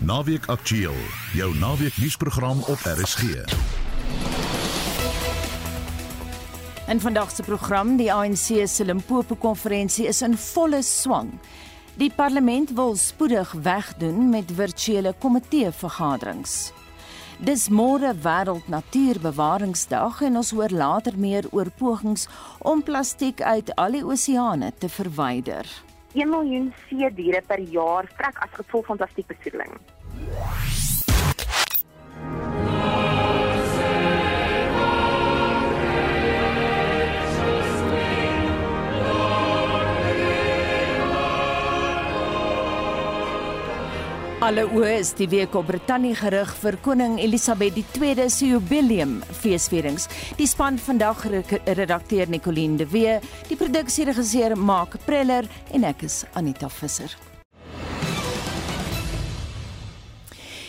Naweek Aktueel, jou naweek nuusprogram op RSG. In vandag se program, die ANC se Limpopo konferensie is in volle swang. Die parlement wil spoedig wegdoen met virtuele komitee vergaderings. Dis môre wêreld natuurbewaringsdag en ons hoor later meer oor pogings om plastiek uit al die oseane te verwyder. 1 miljoen see diere per jaar vrek as gevolg van plastiekbesoedeling. Alle oë is die week op Brittanje gerig vir koning Elisabeth II se jubileum feesvierings. Die span vandag redakteur Nicoline de Wee, die produksieregisseur Mark Preller en ek is Anita Visser.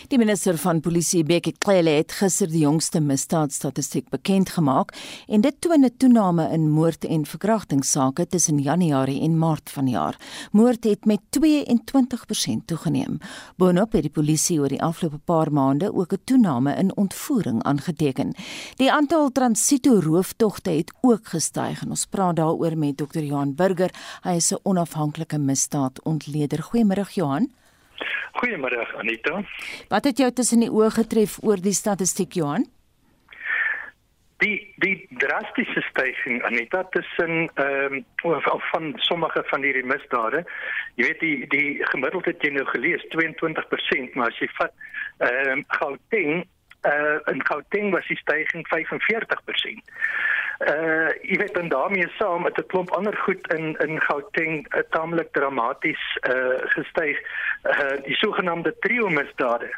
Die minister van Polisie, Bekkie Cele, het gister die jongste misdaadstatistiek bekend gemaak en dit toon 'n toename in moord- en verkrachtingssake tussen Januarie en Maart vanjaar. Moord het met 22% toegeneem. Boonop het die polisie oor die afgelope paar maande ook 'n toename in ontvoering aangeteken. Die aantal transito rooftogte het ook gestyg en ons praat daaroor met Dr. Johan Burger. Hy is 'n onafhanklike misdaadontleder. Goeiemôre Johan. Goeiemôre Anita. Wat het jou tussen die oë getref oor die statistiek Johan? Die die drastiese stygings Anita tussen ehm um, van sommige van hierdie misdade. Jy weet die die gemiddeld het jy nou gelees 22%, maar as jy vat ehm um, Gauteng uh in Gauteng was die stygings 45% uh jy weet dan daarmee saam met 'n klomp ander goed in in Gauteng uh, taamlik dramaties uh gestyg. Uh die sogenaamde trio misdade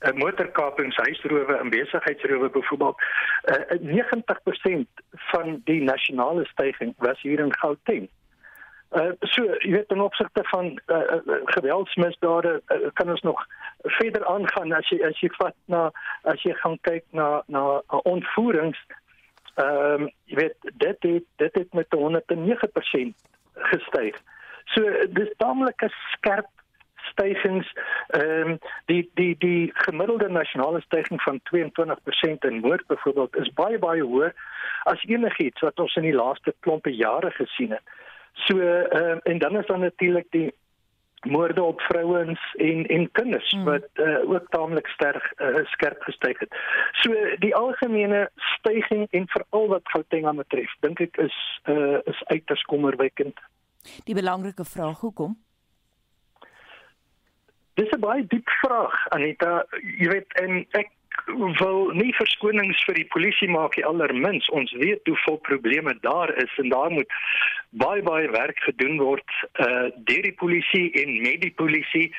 uh, motorkapings, huisrowe en besigheidsrowe byvoorbeeld uh 90% van die nasionale stygings was hier in Gauteng. Uh so jy weet in opsigte van uh, uh geweldsmisdade uh, kan ons nog verder aangaan as jy as jy vat na as jy gaan kyk na na uh, ontvoerings ehm um, jy weet dit het dit het met 109% gestyg. So dis taamlik 'n skerp stygings ehm um, die die die gemiddelde nasionale stygings van 22% in moord byvoorbeeld is baie baie hoër as enigiets wat ons in die laaste klompe jare gesien het. So ehm um, en dan is dan natuurlik die moorde op vrouens en en kinders hmm. wat uh, ook taamlik sterk uh, skerp gestyg het. So die algemene stygings en veral wat Gauteng aan betref, dink ek is uh, is uiters kommerwekkend. Die belangrike vraag hoekom? Dis 'n baie diep vraag Anita, jy weet en ek wil nie verskonings vir die polisie maak nie allermins ons weet hoe vol probleme daar is en daar moet baie baie werk gedoen word uh deur die polisie en met die polisie.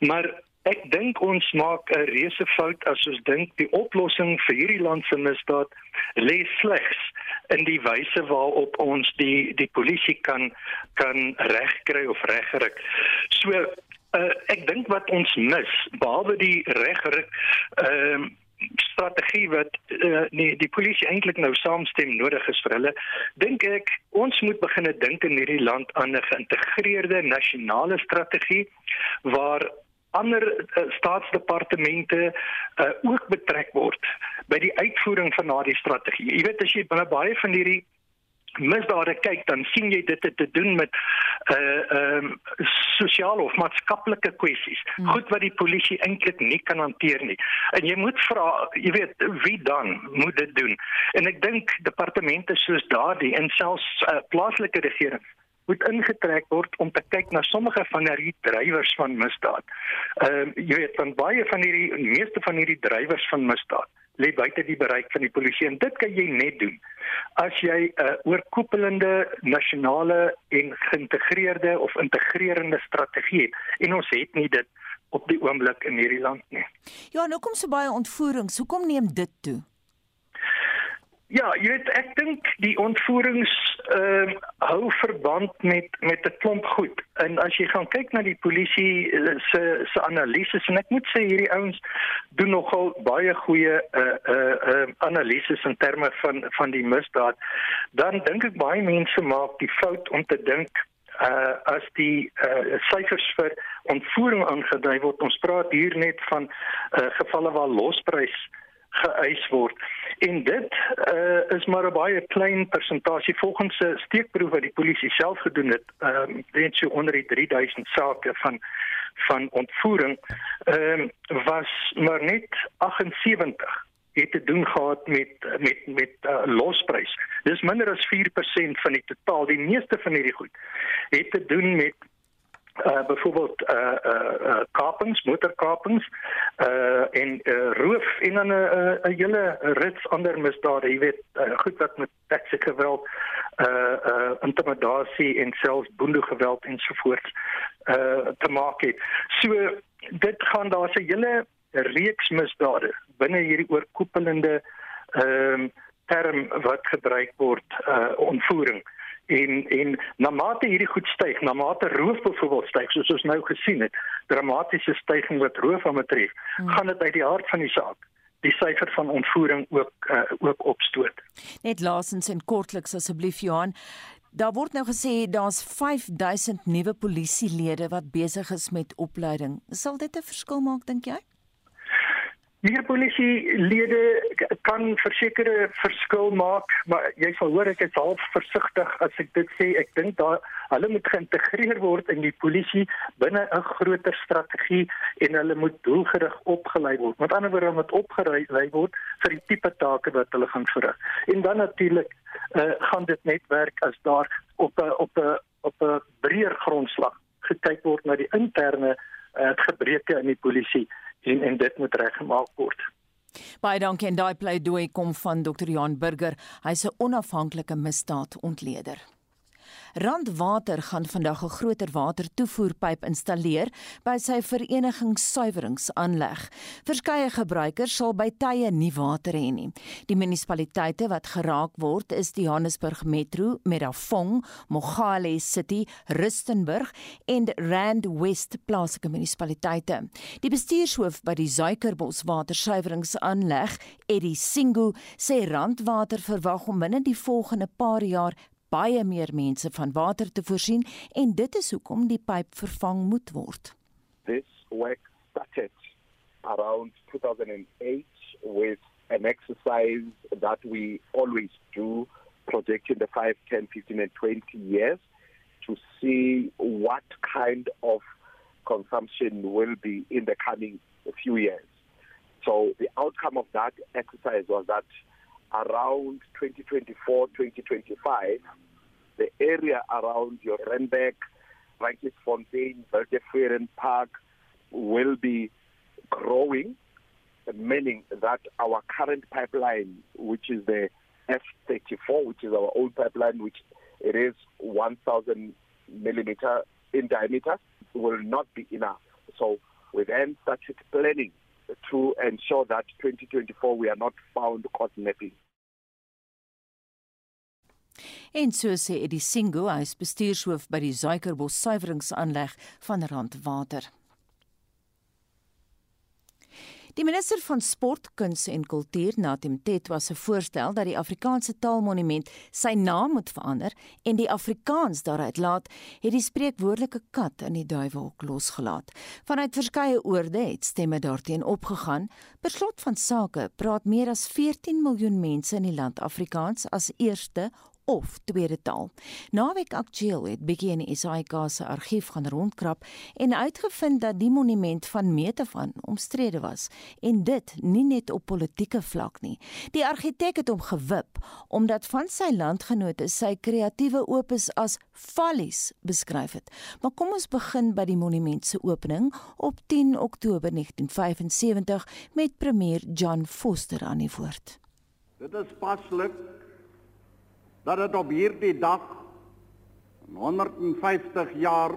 Maar ek dink ons maak 'n reuse fout as ons dink die oplossing vir hierdie land se misdaad lê slegs in die wyse waarop ons die die polisie kan kan regkry of regryk so Uh, ek dink wat ons mis behalwe die regryk ehm uh, strategie wat uh, nee die polisie eintlik nou saamstem nodig is vir hulle dink ek ons moet begine dink in hierdie land aan 'n geïntegreerde nasionale strategie waar ander uh, staatsdepartemente uh, ook betrek word by die uitvoering van daardie strategie. Jy weet as jy baie van hierdie misdade kyk dan sien jy dit het te doen met uh ehm um, sosiale of maatskaplike kwessies. Hmm. Goed wat die polisie eintlik nie kan hanteer nie. En jy moet vra, jy weet, wie dan moet dit doen? En ek dink departemente soos daardie en selfs uh, plaaslike regering moet ingetrek word om te kyk na sommige van hierdie drywers van misdaad. Ehm uh, jy weet, van baie van hierdie meeste van hierdie drywers van misdaad lê buite die bereik van die polisie en dit kan jy net doen as jy 'n uh, oorkoepelende nasionale en geïntegreerde of integrerende strategie het en ons het nie dit op die oomblik in hierdie land nie. Ja, nou kom so baie ontvoerings. Hoekom neem dit toe? Ja, jy weet ek dink die ontvoerings ehm uh, hou verband met met 'n klomp goed. En as jy gaan kyk na die polisie eh, se se analises en ek moet sê hierdie ouens doen nogal baie goeie uh uh, uh analises in terme van van die misdaad, dan dink ek baie mense maak die fout om te dink uh as die uh syfers vir ontvoering aangedui word. Ons praat hier net van uh gevalle waar losprys geëis word. En dit uh is maar 'n baie klein persentasie volgens 'n steekproef wat die polisie self gedoen het. Ehm uh, net so onder die 3000 sake van van ontvoering ehm uh, was maar net 78 het te doen gehad met met met uh, losprys. Dis minder as 4% van die totaal. Die meeste van hierdie goed het te doen met uh byvoorbeeld uh uh, uh kapings, motorkapings uh en uh roof en dan 'n uh, uh, hele rits ander misdade, jy weet, uh, goed wat met taxi geweld, uh uh intimidasie en selfs boendegeweld ensovoorts uh te maak het. So dit gaan daar's 'n hele reeks misdade binne hierdie oorkoepelende ehm um, term wat gebruik word uh ontvoering en en na mate hierdie goed styg, na mate roof byvoorbeeld styg, soos ons nou gesien het, dramatiese stygings wat roof aan betref, hmm. gaan dit uit die hart van die saak die syfer van ontvoering ook uh, ook opstoot. Net laasens en kortliks asseblief Johan, daar word nou gesê daar's 5000 nuwe polisielede wat besig is met opleiding. Sal dit 'n verskil maak dink jy? Hier polisielede kan versekerde verskil maak, maar jy sal hoor ek is half versigtig as ek dit sê. Ek dink daar hulle moet geïntegreer word in die polisie binne 'n groter strategie en hulle moet doelgerig opgelei word. Met ander woorde, moet opgelei word vir die tipe take wat hulle gaan verrig. En dan natuurlik uh, gaan dit net werk as daar op 'n op 'n op 'n breër grondslag gekyk word na die interne uh, gebreke in die polisie en en dit moet reggemaak word. Baie dankie en daai pleidooi kom van Dr. Johan Burger. Hy's 'n onafhanklike misdaadontleder. Randwater gaan vandag 'n groter watertoevoerpyp installeer by sy vereniging suiweringsaanleg. Verskeie gebruikers sal by tye nie water hê nie. Die munisipaliteite wat geraak word is die Johannesburg Metro, Medafong, Mogale City, Rustenburg en Rand West plaaslike munisipaliteite. Die bestuurshoof by die Suikerbos watersuiweringsaanleg, Eddie Singu, sê Randwater verwag om binne die volgende paar jaar baie meer mense van water te voorsien en dit is hoekom die pyp vervang moet word. This work started around 2008 with an exercise that we always do projecting the 5 10 15 and 20 years to see what kind of consumption will be in the coming few years. So the outcome of that exercise was that around 2024, 2025, the area around your Renbeck, Frankisfontein, Belgefueren Park will be growing, meaning that our current pipeline, which is the F34, which is our old pipeline, which it is 1,000 millimeter in diameter, will not be enough. So we then started planning to ensure that 2024 we are not found caught napping. En so sê Eddie Singo, hy is bestuurshoof by die Suikerbos suiweringsaanleg van Randwater. Die minister van Sport, Kuns en Kultuur, Natim Tetwa se voorstel dat die Afrikaanse Taalmonument sy naam moet verander en die Afrikaans daaruit laat, het die spreekwoordelike kat in die duiwelhok losgelaat. Vanuit verskeie oorde het stemme daarteen opgegaan. Per slot van sake praat meer as 14 miljoen mense in die land Afrikaans as eerste of tweede taal. Naweek Aktueel het bietjie in die SAIK se argief gaan rondkrap en uitgevind dat die monument van meete van omstrede was en dit nie net op politieke vlak nie. Die argitek het hom gewip omdat van sy landgenote sy kreatiewe opus as fallies beskryf het. Maar kom ons begin by die monument se opening op 10 Oktober 1975 met premier John Foster aan die woord. Dit is paslik dat dit op hierdie dag 150 jaar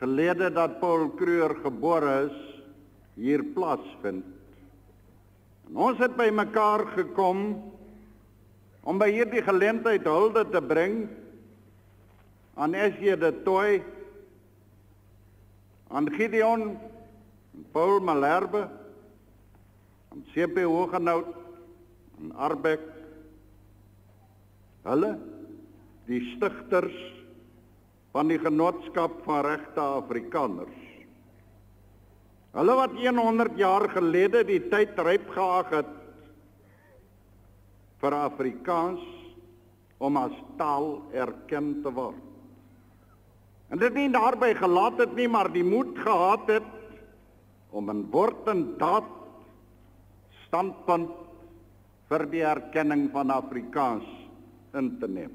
gelede dat Paul Kruger gebore is hier plaasvind. Ons het by mekaar gekom om by hierdie geleentheid hulde te bring aan SJ de Toy aan Gideon Paul Malherbe aan CP Hoogenout en Arbeck Hulle die stigters van die Genootskap van Regte Afrikaners. Hulle wat 100 jaar gelede die tyd ryp geag het vir Afrikaans om as taal erken te word. En dit nie daarby gelaat het nie, maar die moed gehad het om in woord en daad standpunt vir die erkenning van Afrikaans in te neem.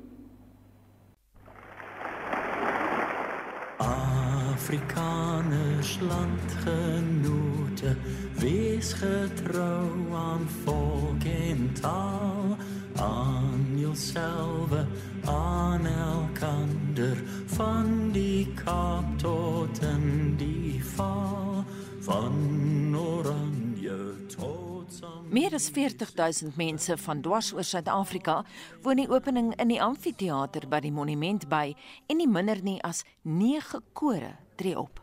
Afrikaners landgenote, wees getrou aan volk en taal, aan jouself, aan elkander, van die Kaap tot in die val, van aan Meer as 40000 mense van dwars oor Suid-Afrika woon die opening in die amfitheater by die monument by en nie minder nie as 9 kore tree op.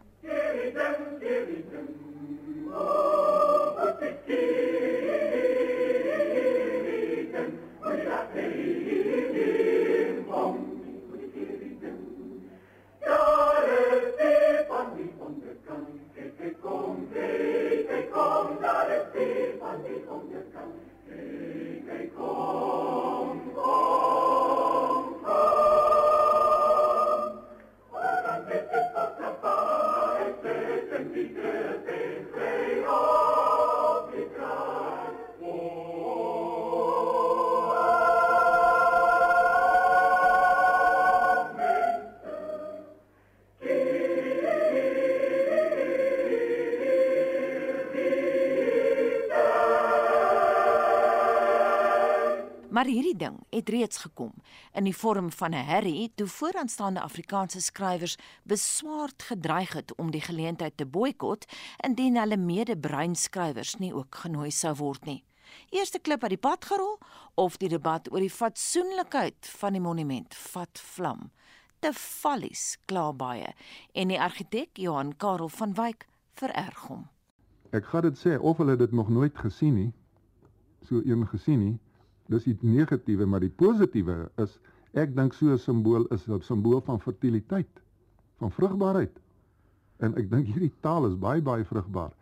omdare ti, quanti omnes cor Maar hierdie ding het reeds gekom in die vorm van 'n herrie toe vooraanstaande Afrikaanse skrywers beswaard gedreig het om die geleentheid te boikot indien hulle mede-bruin skrywers nie ook genooi sou word nie. Eerste klip uit die pad gerol of die debat oor die fatsoenlikheid van die monument vat vlam. Te vallies kla baie en die argitek Johan Karel van Wyk vererg hom. Ek gaan dit sê of hulle dit nog nooit gesien nie. So een gesien nie. Dis die negatiewe, maar die positiewe is ek dink so 'n simbool is 'n simbool van fertiliteit, van vrugbaarheid. En ek dink hierdie taal is baie baie vrugbaar.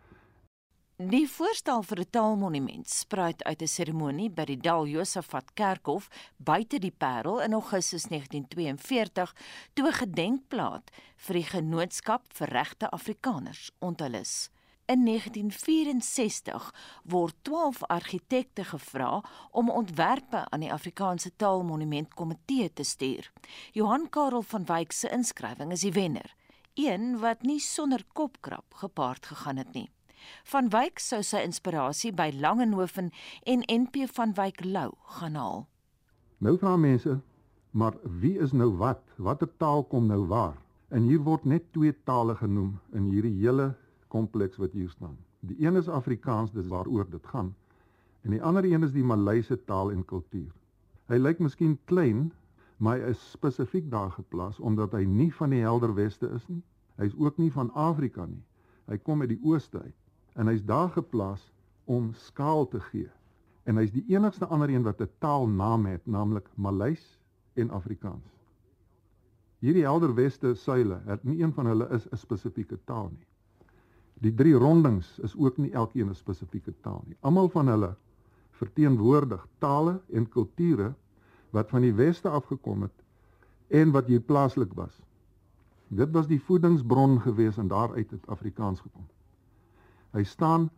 Die voorstel vir 'n taalmonument spruit uit 'n seremonie by die Dal Josafat Kerkhof buite die Parel in Augustus 1942 toe 'n gedenkplaat vir die Genootskap vir Regte Afrikaners onthul is. In 1964 word 12 argitekte gevra om ontwerpe aan die Afrikaanse Taalmonument Komitee te stuur. Johan Karel van Wyk se inskrywing is die wenner, een wat nie sonder kopkrap gepaard gegaan het nie. Van Wyk sou sy inspirasie by Langehoven en NP van Wyk Lou gaan haal. Nou vra mense, maar wie is nou wat? Watter taal kom nou waar? En hier word net twee tale genoem in hierdie hele kompleks wat hier staan. Die een is Afrikaans, dis waaroor dit gaan. En die ander een is die Maleise taal en kultuur. Hy lyk miskien klein, maar hy is spesifiek daar geplaas omdat hy nie van die helder weste is nie. Hy's ook nie van Afrika nie. Hy kom uit die ooste uit en hy's daar geplaas om skaal te gee. En hy's die enigste ander een wat 'n taalnaam het, naamlik Maleis en Afrikaans. Hierdie helder weste suile, het nie een van hulle is 'n spesifieke taal nie. Die drie rondings is ook nie elkeen 'n spesifieke taal nie. Almal van hulle verteenwoordig tale en kulture wat van die weste afgekom het en wat hier plaaslik was. Dit was die voedingsbron gewees en daaruit het Afrikaans gekom. Hy staan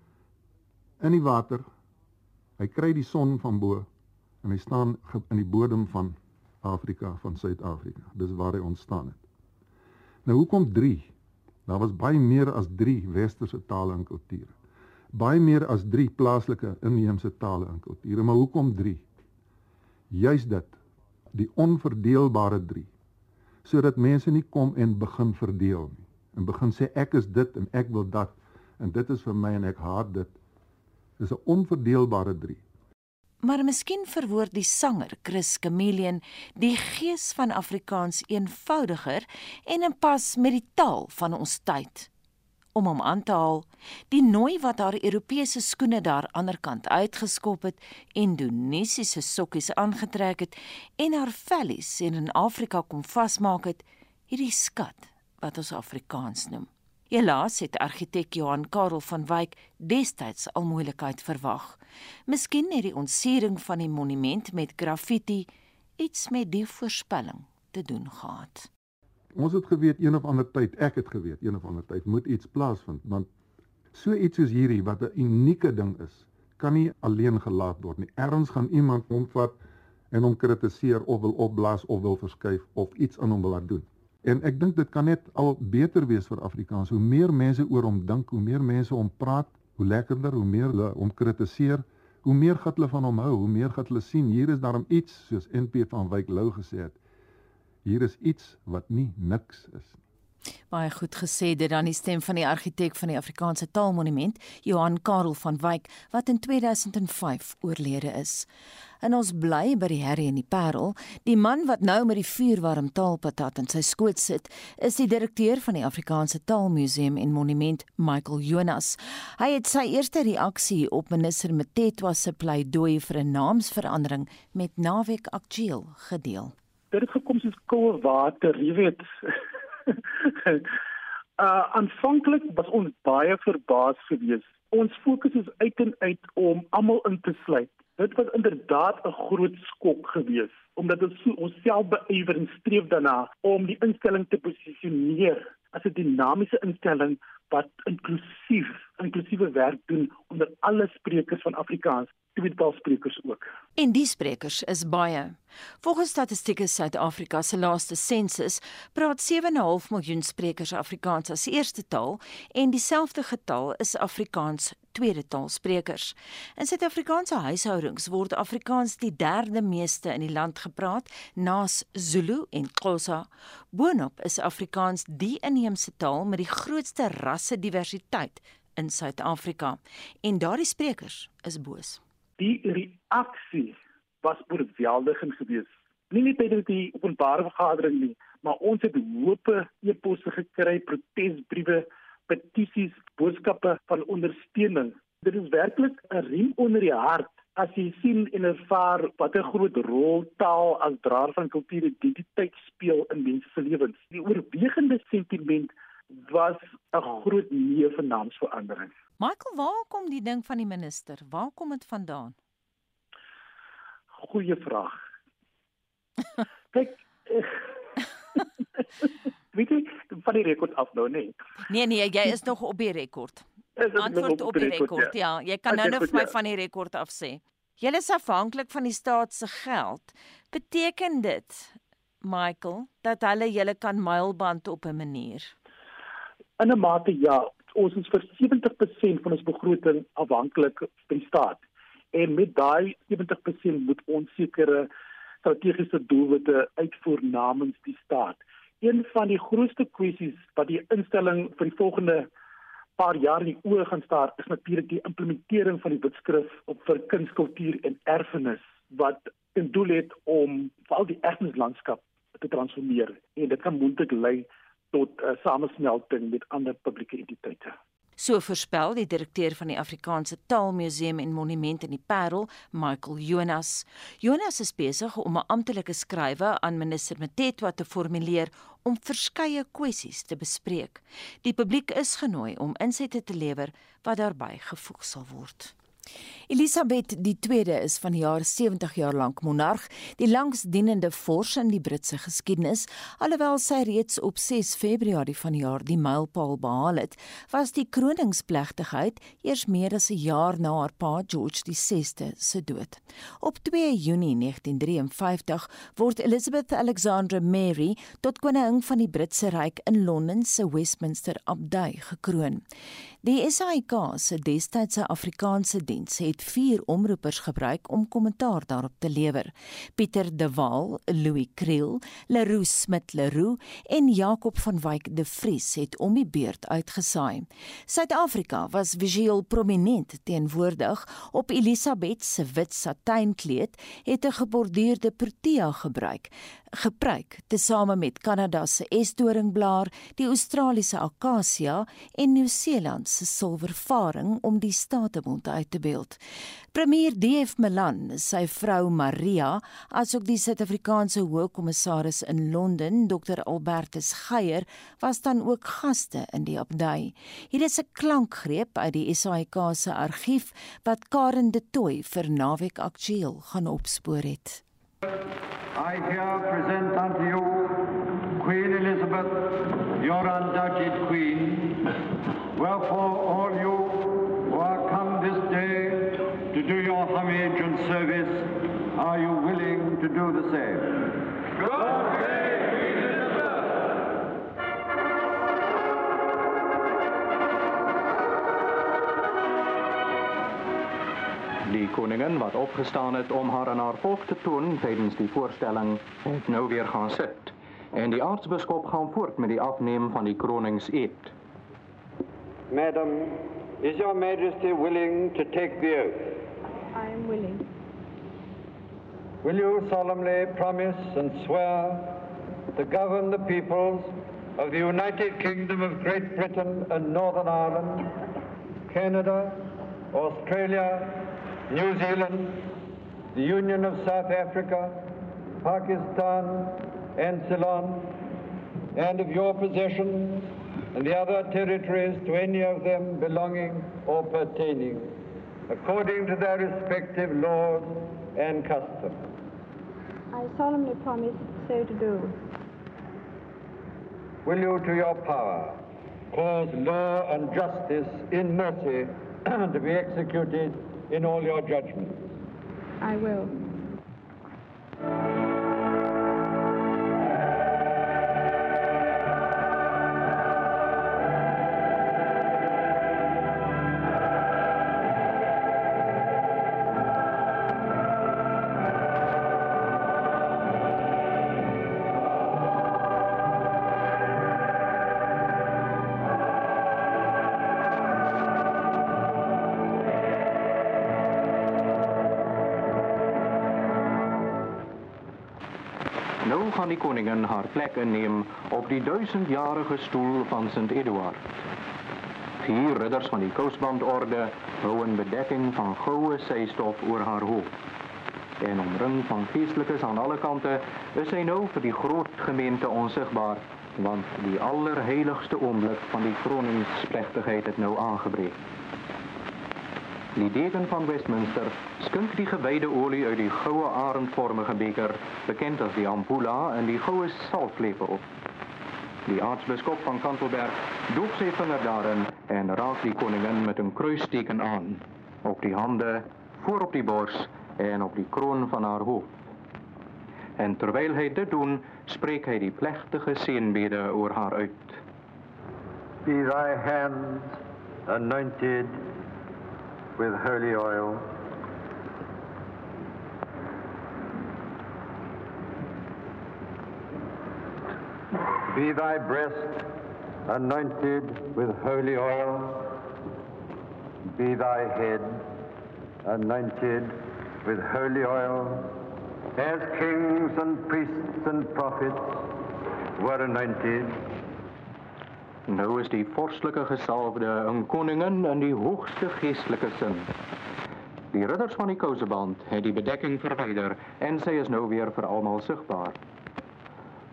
in die water. Hy kry die son van bo en hy staan in die bodem van Afrika van Suid-Afrika. Dis waar hy ontstaan het. Nou hoekom 3? Daar was baie meer as 3 westerse tale en kulture. Baie meer as 3 plaaslike inheemse tale en kulture, maar hoekom 3? Juist dit, die onverdeelbare 3. Sodat mense nie kom en begin verdeel nie en begin sê ek is dit en ek wil dat en dit is vir my en ek haat dit. Dis 'n onverdeelbare 3. Maar miskien verwoord die sanger Chris Chameleon die gees van Afrikaans eenvoudiger en in pas met die taal van ons tyd. Om hom aan te haal, die nooi wat haar Europese skoene daar aanderkant uitgeskop het, Indonesiese sokkies aangetrek het en haar vellies en in Afrika kom vasmaak het, hierdie skat wat ons Afrikaans noem. Helaas het argitek Johan Karel van Wyk destyds al moeilikheid verwag. Miskien het die ontsiering van die monument met graffiti iets met die voorspelling te doen gehad. Ons het geweet een of ander tyd, ek het geweet een of ander tyd moet iets plaasvind want so iets soos hierdie wat 'n unieke ding is, kan nie alleen gelaat word nie. Erns gaan iemand omvat en hom kritiseer of wil opblaas of wil verskuif of iets aan hom wil laat doen. En ek dink dit kan net al beter wees vir Afrikaans. Hoe meer mense oor hom dink, hoe meer mense hom praat, hoe lekkerder, hoe meer hulle hom kritiseer, hoe meer gaan hulle van hom hou, hoe meer gaan hulle sien hier is daarom iets soos NP van Wyk Lou gesê het. Hier is iets wat nie niks is nie. Baie goed gesê dit dan die stem van die argitek van die Afrikaanse Taalmonument, Johan Karel van Wyk, wat in 2005 oorlede is. En ons bly by die herrie en die parel. Die man wat nou met die vuurwarm taalpatat in sy skoot sit, is die direkteur van die Afrikaanse Taalmuseum en Monument, Michael Jonas. Hy het sy eerste reaksie op minister Mtetwa se pleidooi vir 'n naamsverandering met Naweek Aktueel gedeel. Dit het gekom soos koue water, jy weet. uh aanvanklik was ons baie verbaas geweest. Ons fokus is uit en uit om almal in te sluit. Dit was inderdaad 'n groot skok geweest omdat ons so onsself beywer en streef daarna om die instelling te posisioneer as 'n dinamiese instelling wat inklusief inklusiewe werk doen onder alle sprekers van Afrikaans tweetaalsprekers ook. En die sprekers is baie. Volgens Statistieke Suid-Afrika se laaste sensus praat 7,5 miljoen sprekers Afrikaans as eerste taal en dieselfde getal is Afrikaans tweede taalsprekers. In Suid-Afrikaanse huishoudings word Afrikaans die derde meeste in die land gepraat, naas Zulu en Xhosa. Boonop is Afrikaans die inheemse taal met die grootste rassediversiteit in Suid-Afrika en daardie sprekers is boos die reaksie was oorweldigend geweest. Nie net by die openbare vergadering nie, maar ons het hoope e-posse gekry, protesbriewe, petisies, boodskappe van ondersteuning. Dit is werklik 'n riem onder die hart as jy sien en ervaar wat 'n groot rol taal as draer van kultuur en identiteit speel in mense se lewens. Die oorwegende sentiment was 'n groot nee vir naamsverandering. Michael, waar kom die ding van die minister? Waar kom dit vandaan? Goeie vraag. Kyk, weet jy van die rekord af nou nee. Nee nee, jy is nog op die rekord. Antwoord op die rekord. Ja, ja jy kan nou net vir my ja. van die rekord af sê. Jy is afhanklik van die staat se geld. Beteken dit Michael dat hulle julle kan mylband op 'n manier? In 'n mate ja, ons is vir 70% van ons begroting afhanklik van die staat. En met daai 70% moet ons sekere strategiese doelwitte uitvoer namens die staat. Een van die grootste kwessies wat die instelling vir die volgende paar jaar in die oë gaan staar, is natuurlik die implementering van die wetskrif op vir kunskultuur en erfenis wat in doel het om val die erfenislandskap te transformeer en dit kan moontlik lei tot 'n uh, samesmelting met ander publieke entiteite. So voorspel die direkteur van die Afrikaanse Taalmuseum en Monument in die Parel, Michael Jonas. Jonas is besig om 'n amptelike skrywe aan minister Mtetwa te formuleer om verskeie kwessies te bespreek. Die publiek is genooi om insette te lewer wat daarbey gevoeg sal word. Elisabeth tweede is van die jaar 70 jaar lank monarg, die langsdienende vors in die Britse geskiedenis. Alhoewel sy reeds op 6 Februarie van die jaar die mylpaal behaal het, was die kroningsplegtigheid eers meer as 'n jaar na haar pa George VI se dood. Op 2 Junie 1953 word Elizabeth Alexandra Mary tot koningin van die Britse Ryk in Londen se Westminster Abdij gekroon. Die SAIK se destydse Afrikaanse diens het vier omroepers gebruik om kommentaar daarop te lewer. Pieter De Waal, Louis Kriel, Leroux Smit Leroux en Jakob van Wyk De Vries het om die beurt uitgesaai. Suid-Afrika was visueel prominent teenwoordig op Elisabeth se wit satynkleed het 'n geborduurde protea gebruik gebruik tesame met Kanada se esdoringblaar, die Australiese akasia en Nieu-Seeland se silwervaring om die staatebond uit te beeld. Premier DF Milan, sy vrou Maria, asook die Suid-Afrikaanse Hoogkommissaris in Londen, Dr Albertus Geier, was dan ook gaste in die abdij. Hier is 'n klankgreep uit die SAIK se argief wat Karen de Tooy vir Naweek Aktueel gaan opspoor het. I here present unto you Queen Elizabeth, your undoubted queen. Wherefore service, are you willing to do the same? God save Queen Elizabeth! Die koningin wat opgestaan het om haar aan haar volk te toon tijdens die voorstelling, het nou weer gaan sit. En die aartsbiskop gaan voort met die afneem van die kroningseed. Madam, is your majesty willing to take the oath? I am willing. Will you solemnly promise and swear to govern the peoples of the United Kingdom of Great Britain and Northern Ireland, Canada, Australia, New Zealand, the Union of South Africa, Pakistan, and Ceylon, and of your possessions and the other territories to any of them belonging or pertaining, according to their respective laws and customs. I solemnly promise so to do. Will you, to your power, cause law and justice in mercy to be executed in all your judgments? I will. Gaan die koningin haar plek inneem op die duizendjarige stoel van Sint Eduard. Vier ridders van die kousbandorde hou een bedekking van gouden zijstof oor haar hoofd. En omring van geestelijkes aan alle kanten is zij nou voor die groot gemeente onzichtbaar, want die allerheiligste oomblik van die kroningsplechtigheid het nou aangebreekt. Die deken van Westminster skink die gewyde olie uit die goue arendvormige beker, bekend as die ampulla, en die goue salflepel. Die aartsbiskop van Kantelberg doop sy vinger daarin en raak die koningin met 'n kruisteken aan, op die hande, voor op die bors en op die kroon van haar hoof. En terwyl hy dit doen, spreek hy die plechtige seënbede oor haar uit. Be thy hands anointed with holy oil. Be thy breast anointed with holy oil. Be thy head anointed with holy oil, as kings and priests and prophets were anointed. Nou is die vorstelijke gesalfde een koningin in die hoogste geestelijke zin. Die ridders van die kouseband het die bedekking verwyder en sy is nou weer vir almal sigbaar.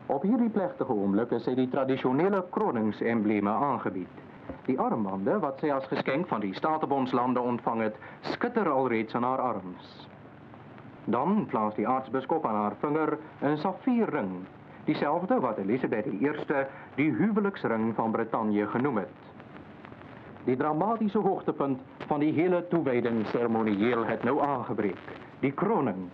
Op hierdie plegtige oomblik sy die tradisionele kroningsembleme aangebied. Die armbande wat sy as geskenk van die Statebondslande ontvang het, skitter alreeds aan haar arms. Dan plaas die aartsbiskop aan haar vinger 'n safierring diezelfde wat Elisabeth I die huwelijksring van Bretagne genoem het. Die dramatische hoogtepunt van die hele toewijding ceremonieel het nou aangebreek, die kroning.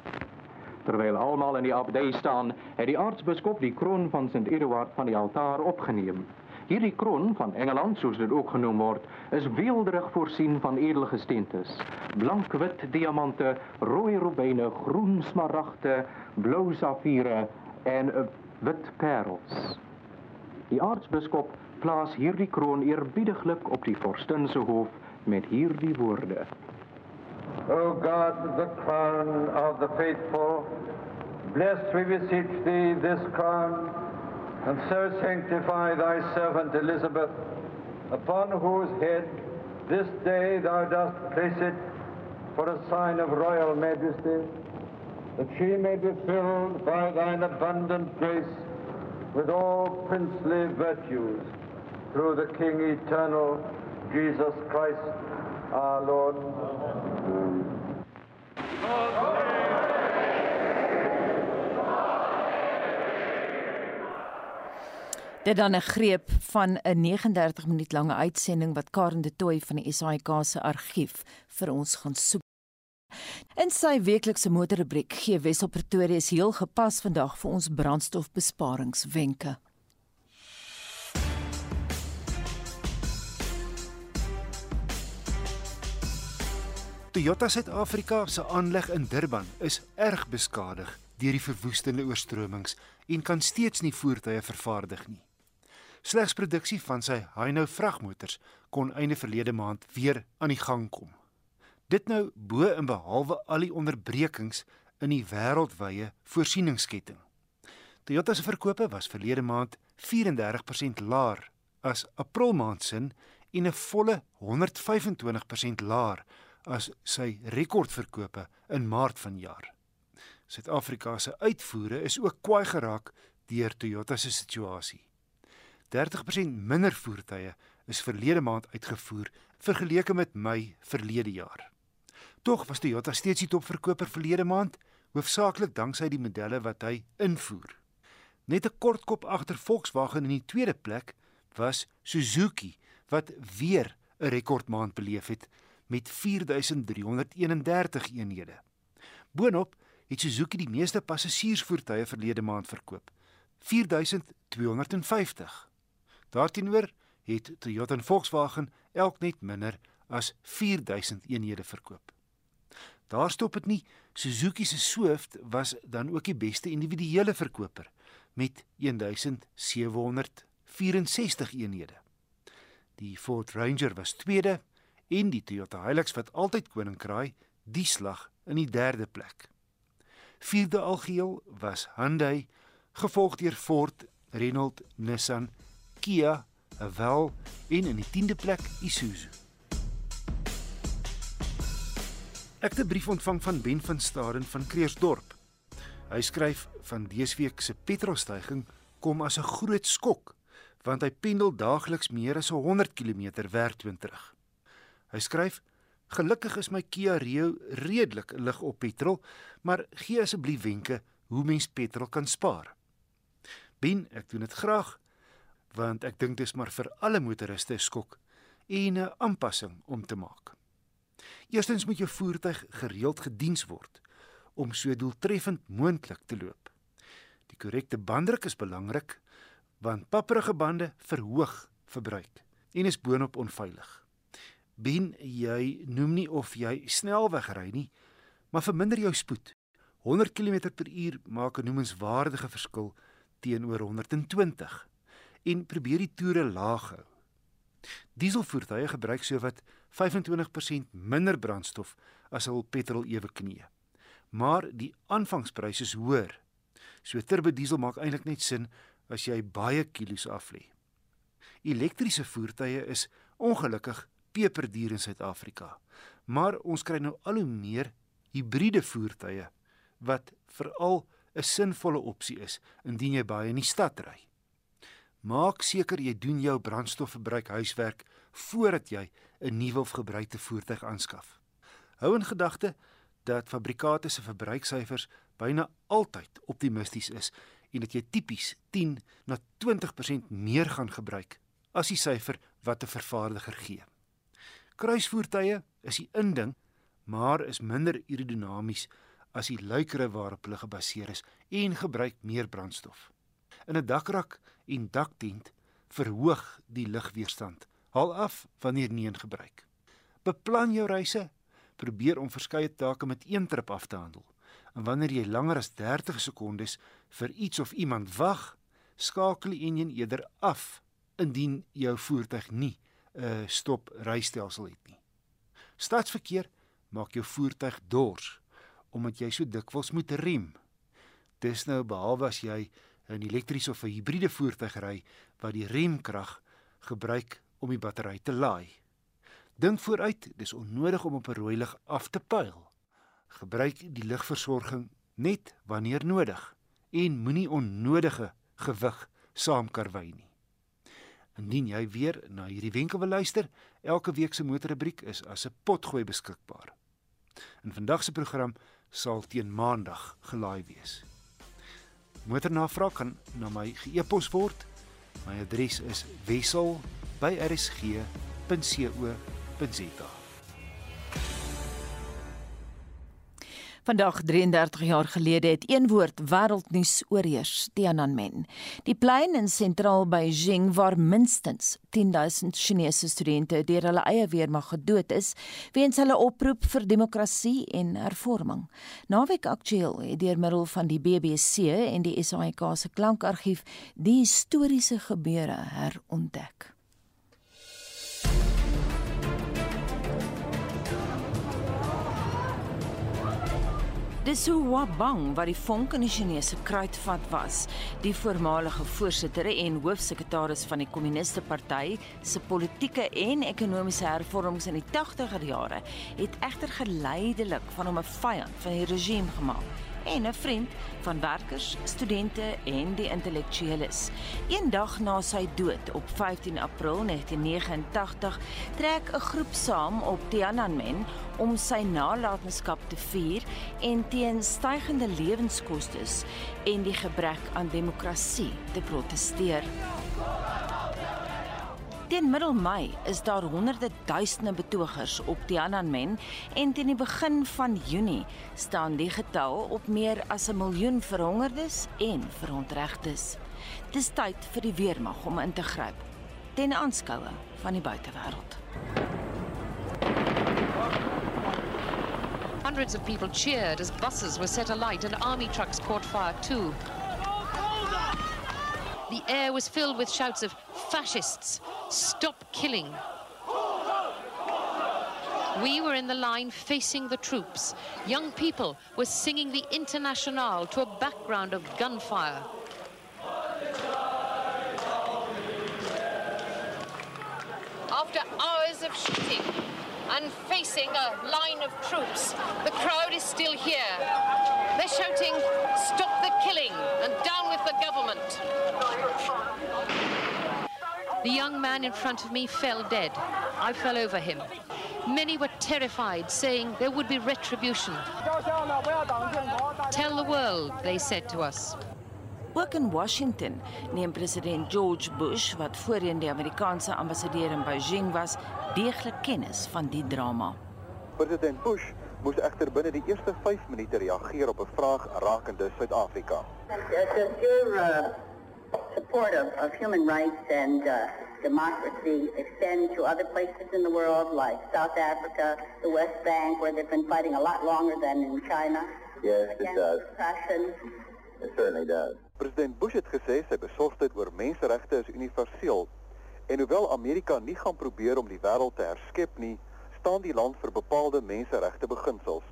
Terwijl allemaal in die abdij staan, het die aartsbiskop die kroon van Sint Eduard van die altaar opgeneem. Hierdie kroon van Engeland, soos dit ook genoem word, is weelderig voorsien van edelgesteentes. Blank-wit diamante, rooi robijne, groen smaragde, blauw saffiere en wit parels. Die aartsbiskop plaas hierdie kroon eerbiediglik op die vorstin se hoof met hierdie woorde: O God, the crown of the faithful, bless we beseech thee this crown, and so sanctify thy servant Elizabeth, upon whose head this day thou dost place it, for a sign of royal majesty, that she may be filled by thine abundant grace with all princely virtues, through the King eternal, Jesus Christ, our Lord. Dit dan 'n greep van 'n 39 minuut lange uitsending wat Karen de Tooy van die SAIK se argief vir ons gaan soek. In sy weeklikse motorrubriek gee Wessel Pretoria is heel gepas vandag vir ons brandstofbesparingswenke. Toyota Suid-Afrika se aanleg in Durban is erg beskadig deur die verwoestende oorstromings en kan steeds nie voertuie vervaardig nie. Slegs produksie van sy Hino vragmotors kon einde verlede maand weer aan die gang kom. Dit nou bo en behalwe al die onderbrekings in die wêreldwye voorsieningsketting. Toyota se verkope was verlede maand 34% laer as April maand sin en 'n volle 125% laer as sy rekordverkope in Maart vanjaar. Suid-Afrika se uitvoere is ook kwaai geraak deur Toyota se situasie. 30% minder voertuie is verlede maand uitgevoer vergeleke met Mei verlede jaar. Tog was Toyota steeds die topverkoper verlede maand, hoofsaaklik danksy die modelle wat hy invoer. Net 'n kort kop agter Volkswagen in die tweede plek was Suzuki wat weer 'n rekordmaand beleef het met 4331 eenhede. Boonop het Suzuki die meeste passasiersvoertuie verlede maand verkoop, 4250. Daarteenoor het Toyota en Volkswagen elk net minder as 4000 eenhede verkoop. Daar stop dit nie. Suzuki se Swift was dan ook die beste individuele verkoper met 1764 eenhede. Die Ford Ranger was tweede en die Toyota Hilux wat altyd koning kraai, die slag in die derde plek. Vierde algeheel was Hyundai, gevolg deur Ford, Renault, Nissan, Kia, Haval en in die 10de plek Isuzu. Ek het 'n brief ontvang van Ben van Staden van Kreersdorp. Hy skryf van dese week se petrolstygings kom as 'n groot skok want hy pendel daagliks meer as 100 km werk toe en terug. Hy skryf: "Gelukkig is my Kia Rio redelik lig op petrol, maar gee asseblief wenke hoe mens petrol kan spaar." Ben, ek doen dit graag want ek dink dis maar vir alle motoriste 'n skok en 'n aanpassing om te maak. Eerstens moet jou voertuig gereeld gediens word om so doeltreffend moontlik te loop. Die korrekte banddruk is belangrik want papperige bande verhoog verbruik en is boonop onveilig. Ben jy noem nie of jy snelweg ry nie, maar verminder jou spoed. 100 km/h maak 'n noemenswaardige verskil teenoor 120 en probeer die toere laag hou. Dieselvoertuie gebruik sowat 25% minder brandstof as hul petrol ewe knie. Maar die aanvangsprys is hoër. So turbo diesel maak eintlik net sin as jy baie kilos af lê. Elektriese voertuie is ongelukkig peperduur in Suid-Afrika. Maar ons kry nou al hoe meer hibriede voertuie wat veral 'n sinvolle opsie is indien jy baie in die stad ry. Maak seker jy doen jou brandstofverbruik huiswerk voordat jy 'n nuwe of gebruikte voertuig aanskaf. Hou in gedagte dat fabrikate se verbruiksyfers byna altyd optimisties is en dat jy tipies 10 na 20% meer gaan gebruik as die syfer wat 'n vervaardiger gee. Kruisvoertuie is die inding, maar is minder aerodinamies as die luikere waarop hulle gebaseer is en gebruik meer brandstof. In 'n dakrak en daktent verhoog die lugweerstand. Haal af wanneer nie in gebruik. Beplan jou reise, probeer om verskeie take met een trip af te handel. En wanneer jy langer as 30 sekondes vir iets of iemand wag, skakel die enjin eerder af indien jou voertuig nie 'n uh, stop rystelsel het nie. Stadsverkeer maak jou voertuig dors omdat jy so dikwels moet rem. Dis nou behalwe as jy 'n elektriese of 'n hibriede voertuig ry wat die remkrag gebruik om die battery te laai. Dink vooruit, dis onnodig om op 'n rooi lig af te pyl. Gebruik die ligversorging net wanneer nodig en moenie onnodige gewig saamkarwei nie. Indien jy weer na hierdie wenke wil luister, elke week se motorrubriek is as 'n potgooi beskikbaar. In vandag se program sal teen maandag gelaai wees. Motornavraag kan na my ge-e-pos word. My adres is wissel@rsg.co.za. Vandag 33 jaar gelede het een woord wêreldnuus oorheers, Tiananmen. Die plein in sentraal Beijing waar minstens 10000 Chinese studente deur hulle eie weermag gedood is weens hulle oproep vir demokrasie en hervorming. Naweek aktueel het deur middel van die BBC en die SAK se klankargief die historiese gebeure herontdek. Dis hoe Wabang wat die vonk in die Chinese kruitvat was, die voormalige voorsitter en hoofsekretaris van die Kommuniste Party se politieke en ekonomiese hervormings in die 80er jare, het egter geleidelik van hom 'n vyand van die regime gemaak en 'n vriend van werkers, studente en die intellektueles. Eendag na sy dood op 15 April 1989 trek 'n groep saam op Tiananmen om sy nalatenskap te vier en teen stygende lewenskoste en die gebrek aan demokrasie te proteseer. Teen middel Mei is daar honderde duisende betogers op Tiananmen en teen die begin van Junie staan die getal op meer as 'n miljoen verhongerdes en verontregtes. Dis tyd vir die weermag om in te gryp ten aanskoue van die buitewêreld. Hundreds of people cheered as buses were set alight and army trucks caught fire too. The air was filled with shouts of fascists, stop killing. We were in the line facing the troops. Young people were singing the Internationale to a background of gunfire. After hours of shooting and facing a line of troops, the crowd is still here. They're shouting, stop the killing and down with the government. The young man in front of me fell dead. I fell over him. Many were terrified, saying there would be retribution. Tell the world, they said to us. Ook in Washington neem president George Bush, wat voorheen die Amerikaanse ambassadeur in Beijing was, deeglik kennis van die drama. President Bush moes egter binne die eerste 5 minute reageer op 'n vraag rakende Suid-Afrika. Does your uh, support of, of human rights and uh, democracy extend to other places in the world like South Africa, the West Bank, where they've been fighting a lot longer than in China? Yes, it does. Oppression? It certainly does. President Bush het gesê sy besorgdheid oor menseregte is universeel en hoewel Amerika nie gaan probeer om die wêreld te herskep nie, staan die land vir bepaalde menseregte beginsels.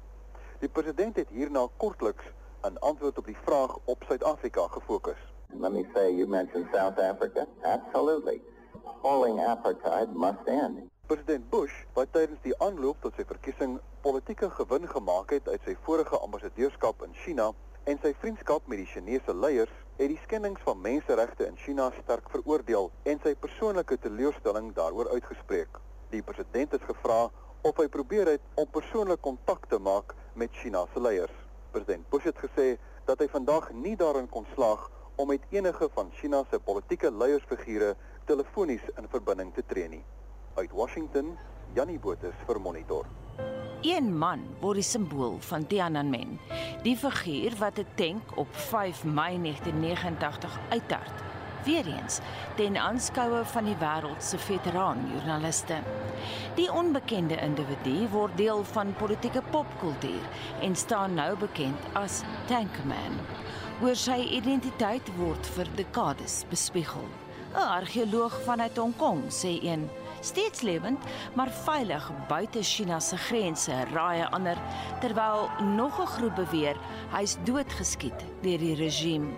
Die president het hierna kortliks 'n antwoord op die vraag op Suid-Afrika gefokus. Let me say, you mentioned South Africa. Absolutely. Appalling apartheid must end. President Bush, wat tydens die aanloop tot sy verkiesing politieke gewin gemaak het uit sy vorige ambassadeurskap in China en sy vriendskap met die Chinese leiers, het die skendings van menseregte in China sterk veroordeel en sy persoonlike teleurstelling daaroor uitgespreek. Die president het gevra of hy probeer het om persoonlik kontak te maak met China se leiers. President Bush het gesê dat hy vandag nie daarin kon slaag om met enige van China se politieke leiersfigure telefonies in verbinding te tree nie. Uit Washington, Jannie Botha vir Monitor. Een man word die simbool van Tiananmen, die figuur wat 'n tank op 5 Mei 1989 uittart. Weereens ten aanskoue van die wêreld se veteraan joernaliste. Die onbekende individu word deel van politieke popkultuur en staan nou bekend as Tankman. Oor sy identiteit word vir dekades bespiegel. 'n Argeoloog vanuit Hong Kong sê een steeds lewend, maar veilig buite China se grense, raai 'n ander, terwyl nog 'n groep beweer hy's doodgeskiet deur die regime.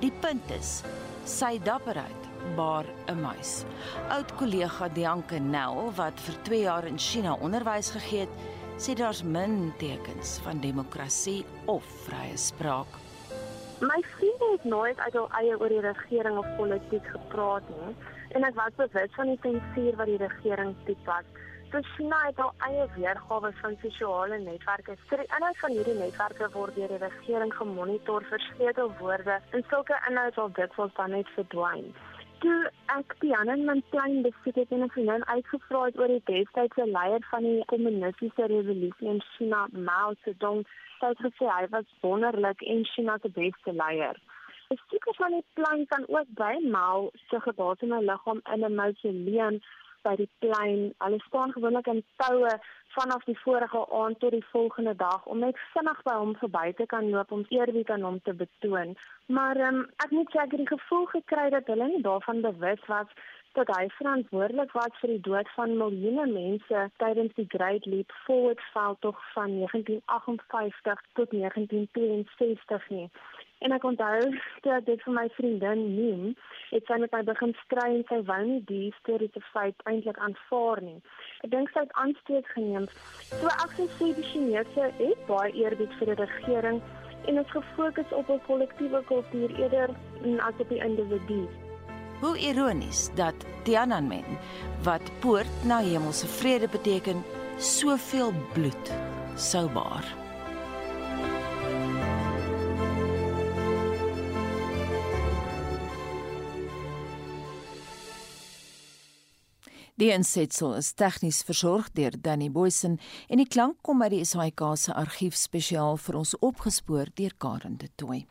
Die punt is, sy dapperheid baar 'n muis. Oud kollega Dianke Nel wat vir 2 jaar in China onderwys gegee het, sê daar's min tekens van demokrasie of vrye spraak. My vriende het nooit uit hul eie oor die regering of politiek gepraat nie en ek was bewus van die sensuur wat die regering toepas. So China het al eie weergawe van sosiale netwerke. Vir die inhoud van hierdie netwerke word deur die regering gemonitor vir sleutelwoorde en sulke inhoud sal dikwels dan net verdwyn. Toe ek Tiananmen plein besoek het en 'n vriendin uitgevra het oor die destydse leier van die kommunistiese revolusie in China, Mao Zedong, het gesê hy was wonderlik en China se beste leier. 'n Stukkie van die plein kan ook by Mao se gebasene liggaam in 'n mausoleum by die plein. Hulle staan gewoonlik in toue vanaf die vorige aand tot die volgende dag om net vinnig by hom verby te kan loop om eerbied aan hom te betoon. Maar um, ek moet sê ek het die gevoel gekry dat hulle nie daarvan bewus was dat hy verantwoordelik was vir die dood van miljoene mense tydens die Great Leap Forward veldtog van 1958 tot 1962 nie. En ek onthou ek dit vir my vriendin neem, het sy met my begin stry en sy wou nie die historiese feit eintlik aanvaar nie. Ek dink sy het aansteek geneem. So ek sê die Chinese het baie eerbied vir die regering en is gefokus op 'n kollektiewe kultuur eerder as op die individu. Hoe ironies dat Tiananmen wat poort na hemelse vrede beteken, soveel bloed sou baar. Die insetsel is tegnies versorg deur Danny Boysen en die klank kom uit die SAIK se argief spesiaal vir ons opgespoor deur Karen de Tooy.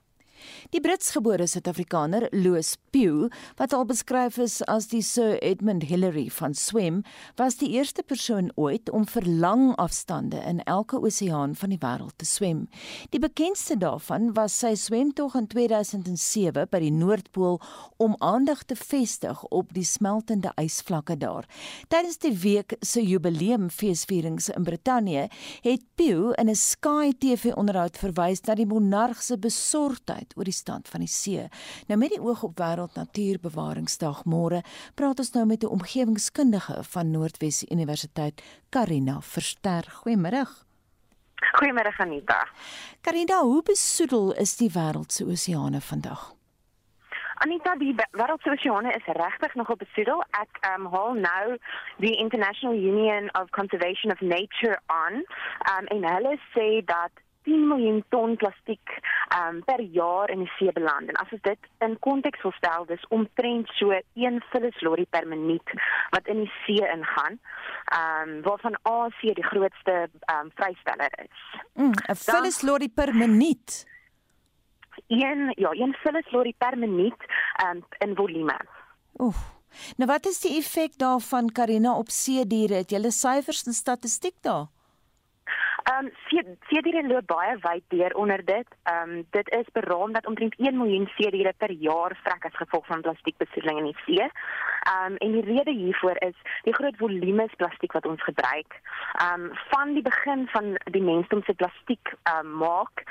Die Britsgebore Suid-Afrikaner Louis Pugh, wat al beskryf is as die Sir Edmund Hillary van swem, was die eerste persoon ooit om vir lang afstande in elke oseaan van die wêreld te swem. Die bekendste daarvan was sy swemtog in 2007 by die Noordpool om aandag te vestig op die smeltende ysvlakke daar. Tydens die week se jubileumfeesvierings in Brittanje het Pugh in 'n Sky TV-onderhoud verwys na die monarg se besorgdheid oor die stand van die see. Nou met die oog op Wêreld Natuurbewaringsdag môre, praat ons nou met 'n omgewingskundige van Noordwes Universiteit, Karina Verster. Goeiemôre. Goeiemôre Anita. Karina, hoe besoedel is die wêreld se oseane vandag? Anita, die wêreld se oseane is regtig nog op besoedel. Ek um, haal nou die International Union of Conservation of Nature aan um, en hulle sê dat 10 miljoen ton plastiek um, per jaar in die see beland. En as ons dit in konteks wil stel, dis omtrent so 1 vullislorry per minuut wat in die see ingaan. Ehm um, waarvan Asië die grootste ehm um, vrysteller is. 'n mm, vullislorry per minuut. Een ja, een vullislorry per minuut um, in volume. Oef. Nou wat is die effek daarvan Karina op see diere? Het jy syfers en statistiek daar? Ehm um, seediere loop baie wyd deur onder dit. Ehm um, dit is beraam dat omtrent 1 miljoen seediere per jaar vrek as gevolg van plastiekbesoedeling in die see. Ehm um, en die rede hiervoor is die groot volumes plastiek wat ons gebruik. Ehm um, van die begin van die mensdom se plastiek ehm um, maak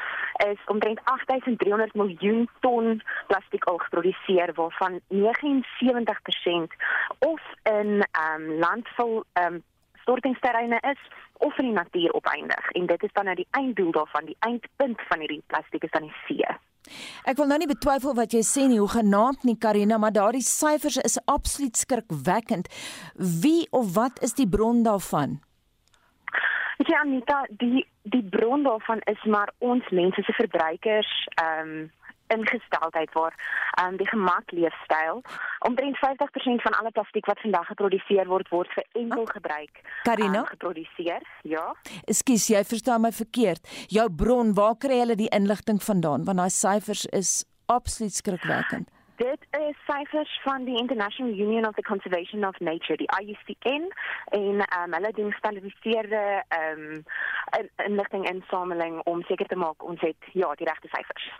is omtrent 8300 miljoen ton plastiek al geproduseer waarvan 79% of in ehm um, landvol ehm um, stortingsterreine is of in die natuur opeindig en dit is dan nou die einddoel daarvan die eindpunt van hierdie plastiek is dan die see. Ek wil nou nie betwyfel wat jy sê nie, hoe genaamd nie Karina, maar daardie syfers is absoluut skrikwekkend. Wie of wat is die bron daarvan? Ja, Anita, die die bron daarvan is maar ons mense se verbruikers ehm um, ingesteldheid waar um, die gemak leefstyl omtrent 50% van alle plastiek wat vandag geproduseer word word vir enkel gebruik Karina? um, geproduseer ja. Ekskuus jy verstaan my verkeerd. Jou bron waar kry hulle die inligting vandaan? Want daai syfers is absoluut skrikwekkend Dit is syfers van die International Union of the Conservation of Nature, die IUCN, en um, hulle doen gestandaardiseerde um, inligting insameling om seker te maak ons het ja, die regte syfers.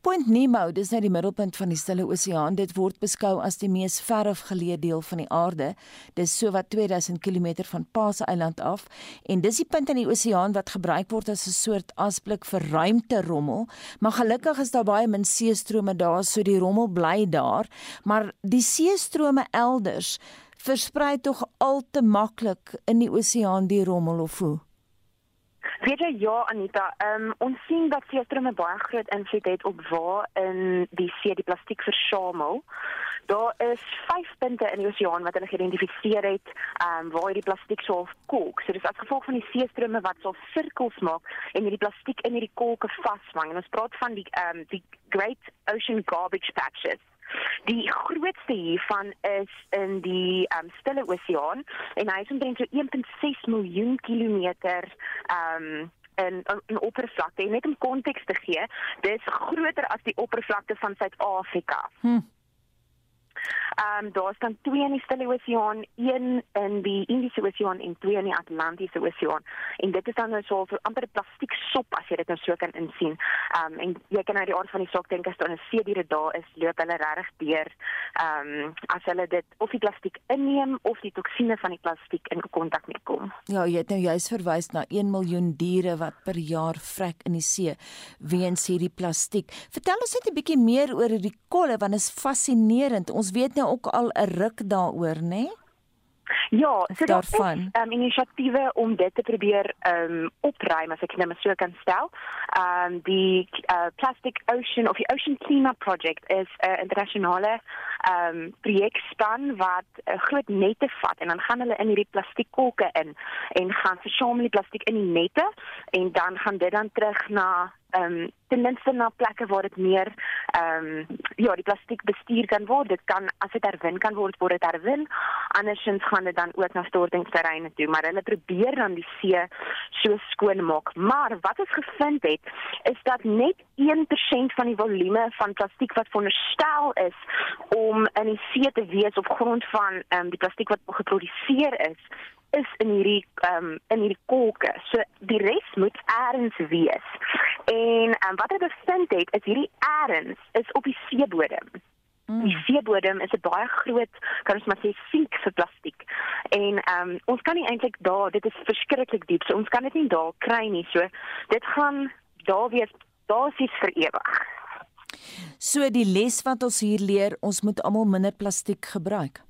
Point Nemo, dis nou die middelpunt van die Stille Oseaan. Dit word beskou as die mees verafgeleë deel van die aarde. Dis so wat 2000 km van Paase Eiland af en dis die punt in die oseaan wat gebruik word as 'n soort asblik vir ruimterommel, maar gelukkig is daar baie min seestrome daar, so die rommel bly lê daar, maar die seestrome elders versprei tog al te maklik in die oseaan die rommel of hoe? Weet jy ja Anita, um, ons sien dat seestrome baie groot invloed het op waar in die see die plastiek versamel. Daar is 5 punte in die oseaan wat hulle geïdentifiseer het, um, waar hierdie plastiek so kolk. So dis as gevolg van die seestrome wat so sirkels maak en hierdie plastiek in hierdie kolke vasvang. En ons praat van die um, die Great Ocean Garbage Patches. Die grootste hiervan is in die um, Stille Oseaan en hy is omtrent so 1.6 miljoen kilometer um en 'n oppervlakte net om konteks te gee, dis groter as die oppervlakte van Suid-Afrika. Hm. Ehm um, daar staan twee in die Stille Oseaan, een in die Indiese Oseaan en twee in die Atlantiese Oseaan. En dit is dan nou so 'n amper plastiek sop as jy dit nou so kan insien. Ehm um, en jy kan uit die aard van die saak dink as daar 'n seediere daar is, loop hulle regtig deur ehm um, as hulle dit of die plastiek inneem of die toksine van die plastiek in kontak mee kom. Ja, jy het nou juist verwys na 1 miljoen diere wat per jaar vrek in die see weens hierdie plastiek. Vertel ons net 'n bietjie meer oor hierdie kolle want dit is fascinerend. Ons weet nou ook al 'n ruk daaroor, né? Nee? Ja, so daarvan. Ehm um, inisiatiewe om dit te probeer ehm um, opruim as ek dit net so kan stel. Ehm um, die uh, Plastic Ocean of die Ocean Cleanup Project is 'n uh, internasionale ehm um, projekspan wat 'n uh, groot nette vat en dan gaan hulle in hierdie plastiekkolke in en gaan versamel die plastiek in die nette en dan gaan dit dan terug na ehm um, ten minste na plekke waar dit meer ehm um, ja, die plastiek bestuur kan word. Dit kan as dit herwin kan word, word dit herwin. Andersins gaan dit dan ook na stortingsterreine toe, maar hulle probeer dan die see so skoon maak. Maar wat ons gevind het, is dat net 1% van die volume van plastiek wat veronderstel is om in die see te wees op grond van ehm um, die plastiek wat geproduseer is, is in hierdie um, in hierdie kolke. So die res moet eers wees. En um, wat hulle bevind het is hierdie eers is op die seebodem. Mm. Die seebodem is 'n baie groot, kan ons maar sê, sink vir plastiek. En ehm um, ons kan nie eintlik daar, dit is verskriklik diep. So ons kan dit nie daar kry nie. So dit gaan daar wees basies vir ewig. So die les wat ons hier leer, ons moet almal minder plastiek gebruik.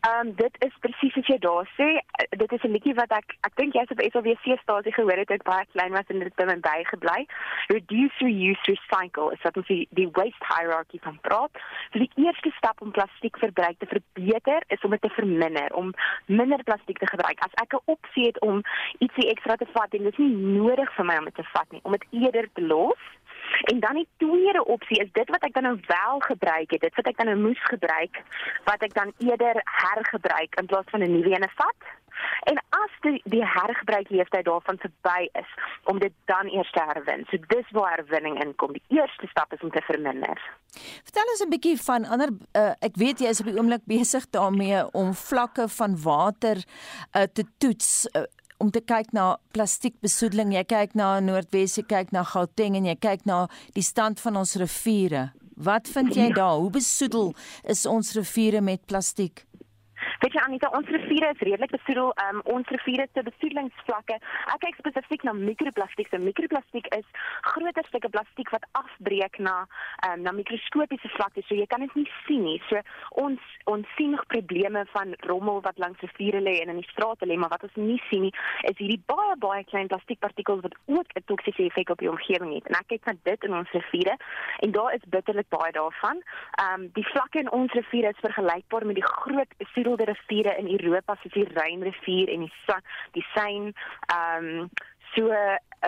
Ehm um, dit is presies wat jy daar sê. Dit is 'n liedjie wat ek ek dink jy's op SLWC stasie gehoor het ek baie klein was en dit het my bygebly. Reduce, reuse, recycle is wat ons die, die waste hierarchy van praat. So die eerste stap om plastiekverbruik te verbeter is om dit te verminder, om minder plastiek te gebruik. As ek 'n opsie het om ietsie ekstra te vat en dit is nie nodig vir my om dit te vat nie, om dit eerder te los En dan die tweede opsie is dit wat ek dan nou wel gebruik het, dit wat ek dan nou moes gebruik, wat ek dan eerder hergebruik in plaas van 'n nuwe een vat. En as die die hergebruik leeftyd daarvan verby is, om dit dan eers te herwin. So dis waar herwinning inkom. Die eerste stap is om te verminder. Vertel ons 'n bietjie van ander uh, ek weet jy is op die oomblik besig daarmee om vlakke van water uh, te toets. Uh, om te kyk na plastiekbesoedeling, jy kyk na Noordwes, jy kyk na Gauteng en jy kyk na die stand van ons riviere. Wat vind jy daar? Hoe besoedel is ons riviere met plastiek? Weet jy Anita, ons riviere is redelik besoedel. Um, ons riviere se besoedelingsvlakke. Ek kyk spesifiek na mikroplastiek. So mikroplastiek is groter stukke plastiek wat afbreek na um, na mikroskopiese vlakke. So jy kan dit nie sien nie. So ons ons sien nog probleme van rommel wat langs riviere lê en in die strate lê, maar wat ons nie sien nie, is hierdie baie baie klein plastiekpartikels wat ook 'n toksiese effek op die omgewing het. En ek kyk na dit in ons riviere en daar is bitterlik baie daarvan. Ehm um, die vlakke in ons riviere is vergelykbaar met die groot besoedelde riviere in Europa soos die Rynrivier en die die Seine. Ehm um, so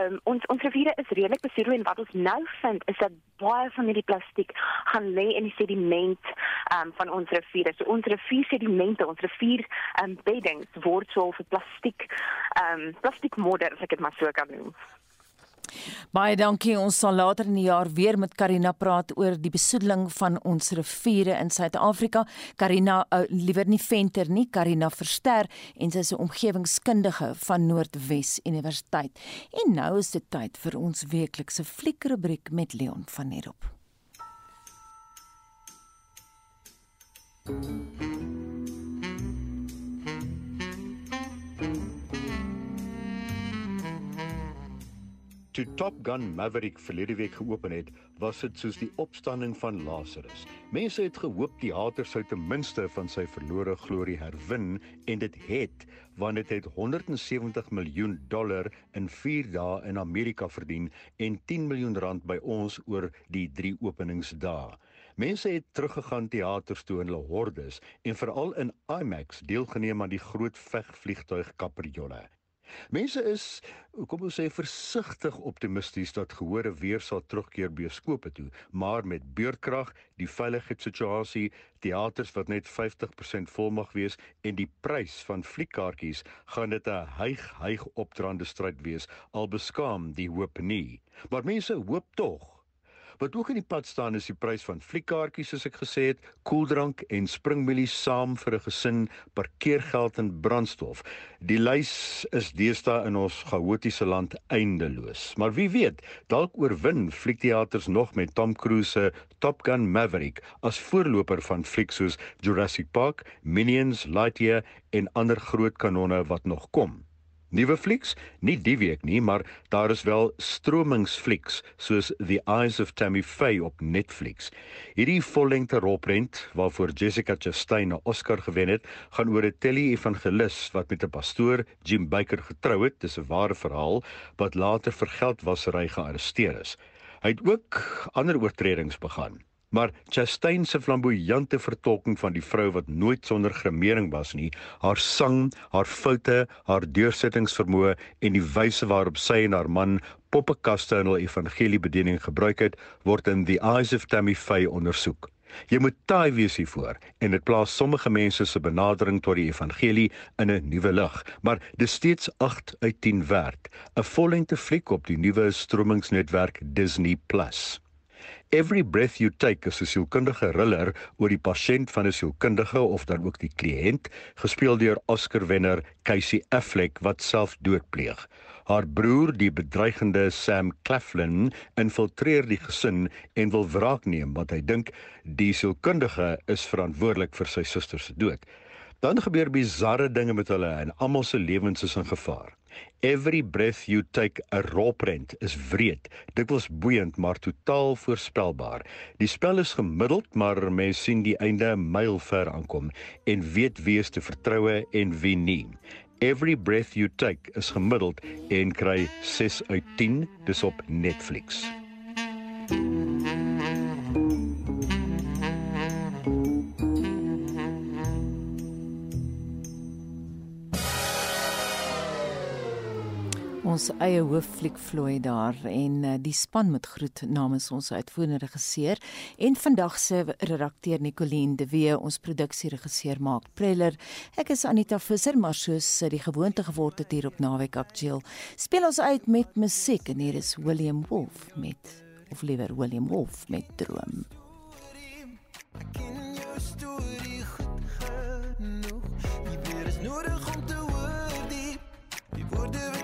um, ons ons riviere is redelik besoedel en wat ons nou vind is dat baie van hierdie plastiek gaan lê in die sediment ehm um, van ons riviere. So ons rivier sedimente, ons rivier ehm um, beddings word so vir plastiek ehm um, plastiekmodder as ek dit maar so kan noem. Baie dankie. Ons sal later in die jaar weer met Karina praat oor die besoedeling van ons riviere in Suid-Afrika. Karina uh, liewer nie venter nie, Karina Verster en sy is 'n omgewingskundige van Noordwes Universiteit. En nou is dit tyd vir ons weeklikse fliekrubriek met Leon van Heerop. Thank you. Toe Top Gun Maverick verlede week geopen het, was dit soos die opstanding van Lazarus. Mense het gehoop die hater sou ten minste van sy verlore glorie herwin en dit het, want dit het 170 miljoen dollar in 4 dae in Amerika verdien en 10 miljoen rand by ons oor die 3 openingsdae. Mense het teruggegaan teaters toe in hulle hordes en veral in IMAX deelgeneem aan die groot vegvliegtuig kapriolle. Mense is, kom ons sê versigtig optimisties dat gehore weer sal terugkeer bioskope toe, maar met beurtkrag, die veiligheidssituasie, teaters wat net 50% vol mag wees en die prys van fliekkaartjies, gaan dit 'n hyg hyg opdraande stryd wees al beskaam die hoop nie. Maar mense hoop tog Wat ook in die pad staan is die prys van fliekkaartjies soos ek gesê het, koeldrank en springmielies saam vir 'n gesin, parkeergeld en brandstof. Die lys is deesdae in ons chaotiese land eindeloos. Maar wie weet, dalk oorwin fliekteaters nog met Tom Cruise se Top Gun Maverick as voorloper van flieks soos Jurassic Park, Minions, Lightyear en ander groot kanonne wat nog kom. Nuwe flieks, nie die week nie, maar daar is wel stromingsflieks soos The Eyes of Tammy Faye op Netflix. Hierdie vollengte rolprent waarvoor Jessica Chastain 'n Oscar gewen het, gaan oor 'n tele-evangelis wat met 'n pastoor, Jim Baker, getrou het. Dis 'n ware verhaal wat later vir geldwasery gearresteer is. Hy het ook ander oortredings begaan. Maar Chastain se flamboyante vertolking van die vrou wat nooit sonder gremering was nie, haar sang, haar foute, haar deursettingsvermoë en die wyse waarop sy en haar man poppekaste in hul evangeliebediening gebruik het, word in The Eyes of Tammy Faye ondersoek. Jy moet taai wees hiervoor en dit plaas sommige mense se benadering tot die evangelie in 'n nuwe lig, maar dis steeds 8 uit 10 werd, 'n vollengte fliek op die nuwe stromingsnetwerk Disney Plus. Every breath you take is 'n sielkundige thriller oor die pasiënt van 'n sielkundige of dan ook die kliënt, gespeel deur Oscar-wenner Casey Affleck wat selfdood pleeg. Haar broer, die bedreigende Sam Claflin, infiltreer die gesin en wil wraak neem want hy dink die sielkundige is verantwoordelik vir sy suster se dood. Dan gebeur bizarre dinge met hulle en almal se lewens is in gevaar. Every breath you take a rolprent is wreed, dikwels boeiend maar totaal voorspelbaar. Die spel is gemiddeld, maar mens sien die einde mylver aankom en weet wie is te vertroue en wie nie. Every breath you take is gemiddeld en kry 6 uit 10 dis op Netflix. ons eie hooffliek vloei daar en uh, die span met groet namens ons uitvoerende regisseur en vandag se redakteur Nicoline de Wee, ons produksieregisseur Mark Preller. Ek is Anita Visser, maar soos eh, die gewoonte geword het hier op Naweek Aktueel, speel ons uit met musiek en hier is William Wolf met of liewer William Wolf met Droom. Ek ken jou storie goed genoeg. Jy weet is nodig om te hoor die die woorde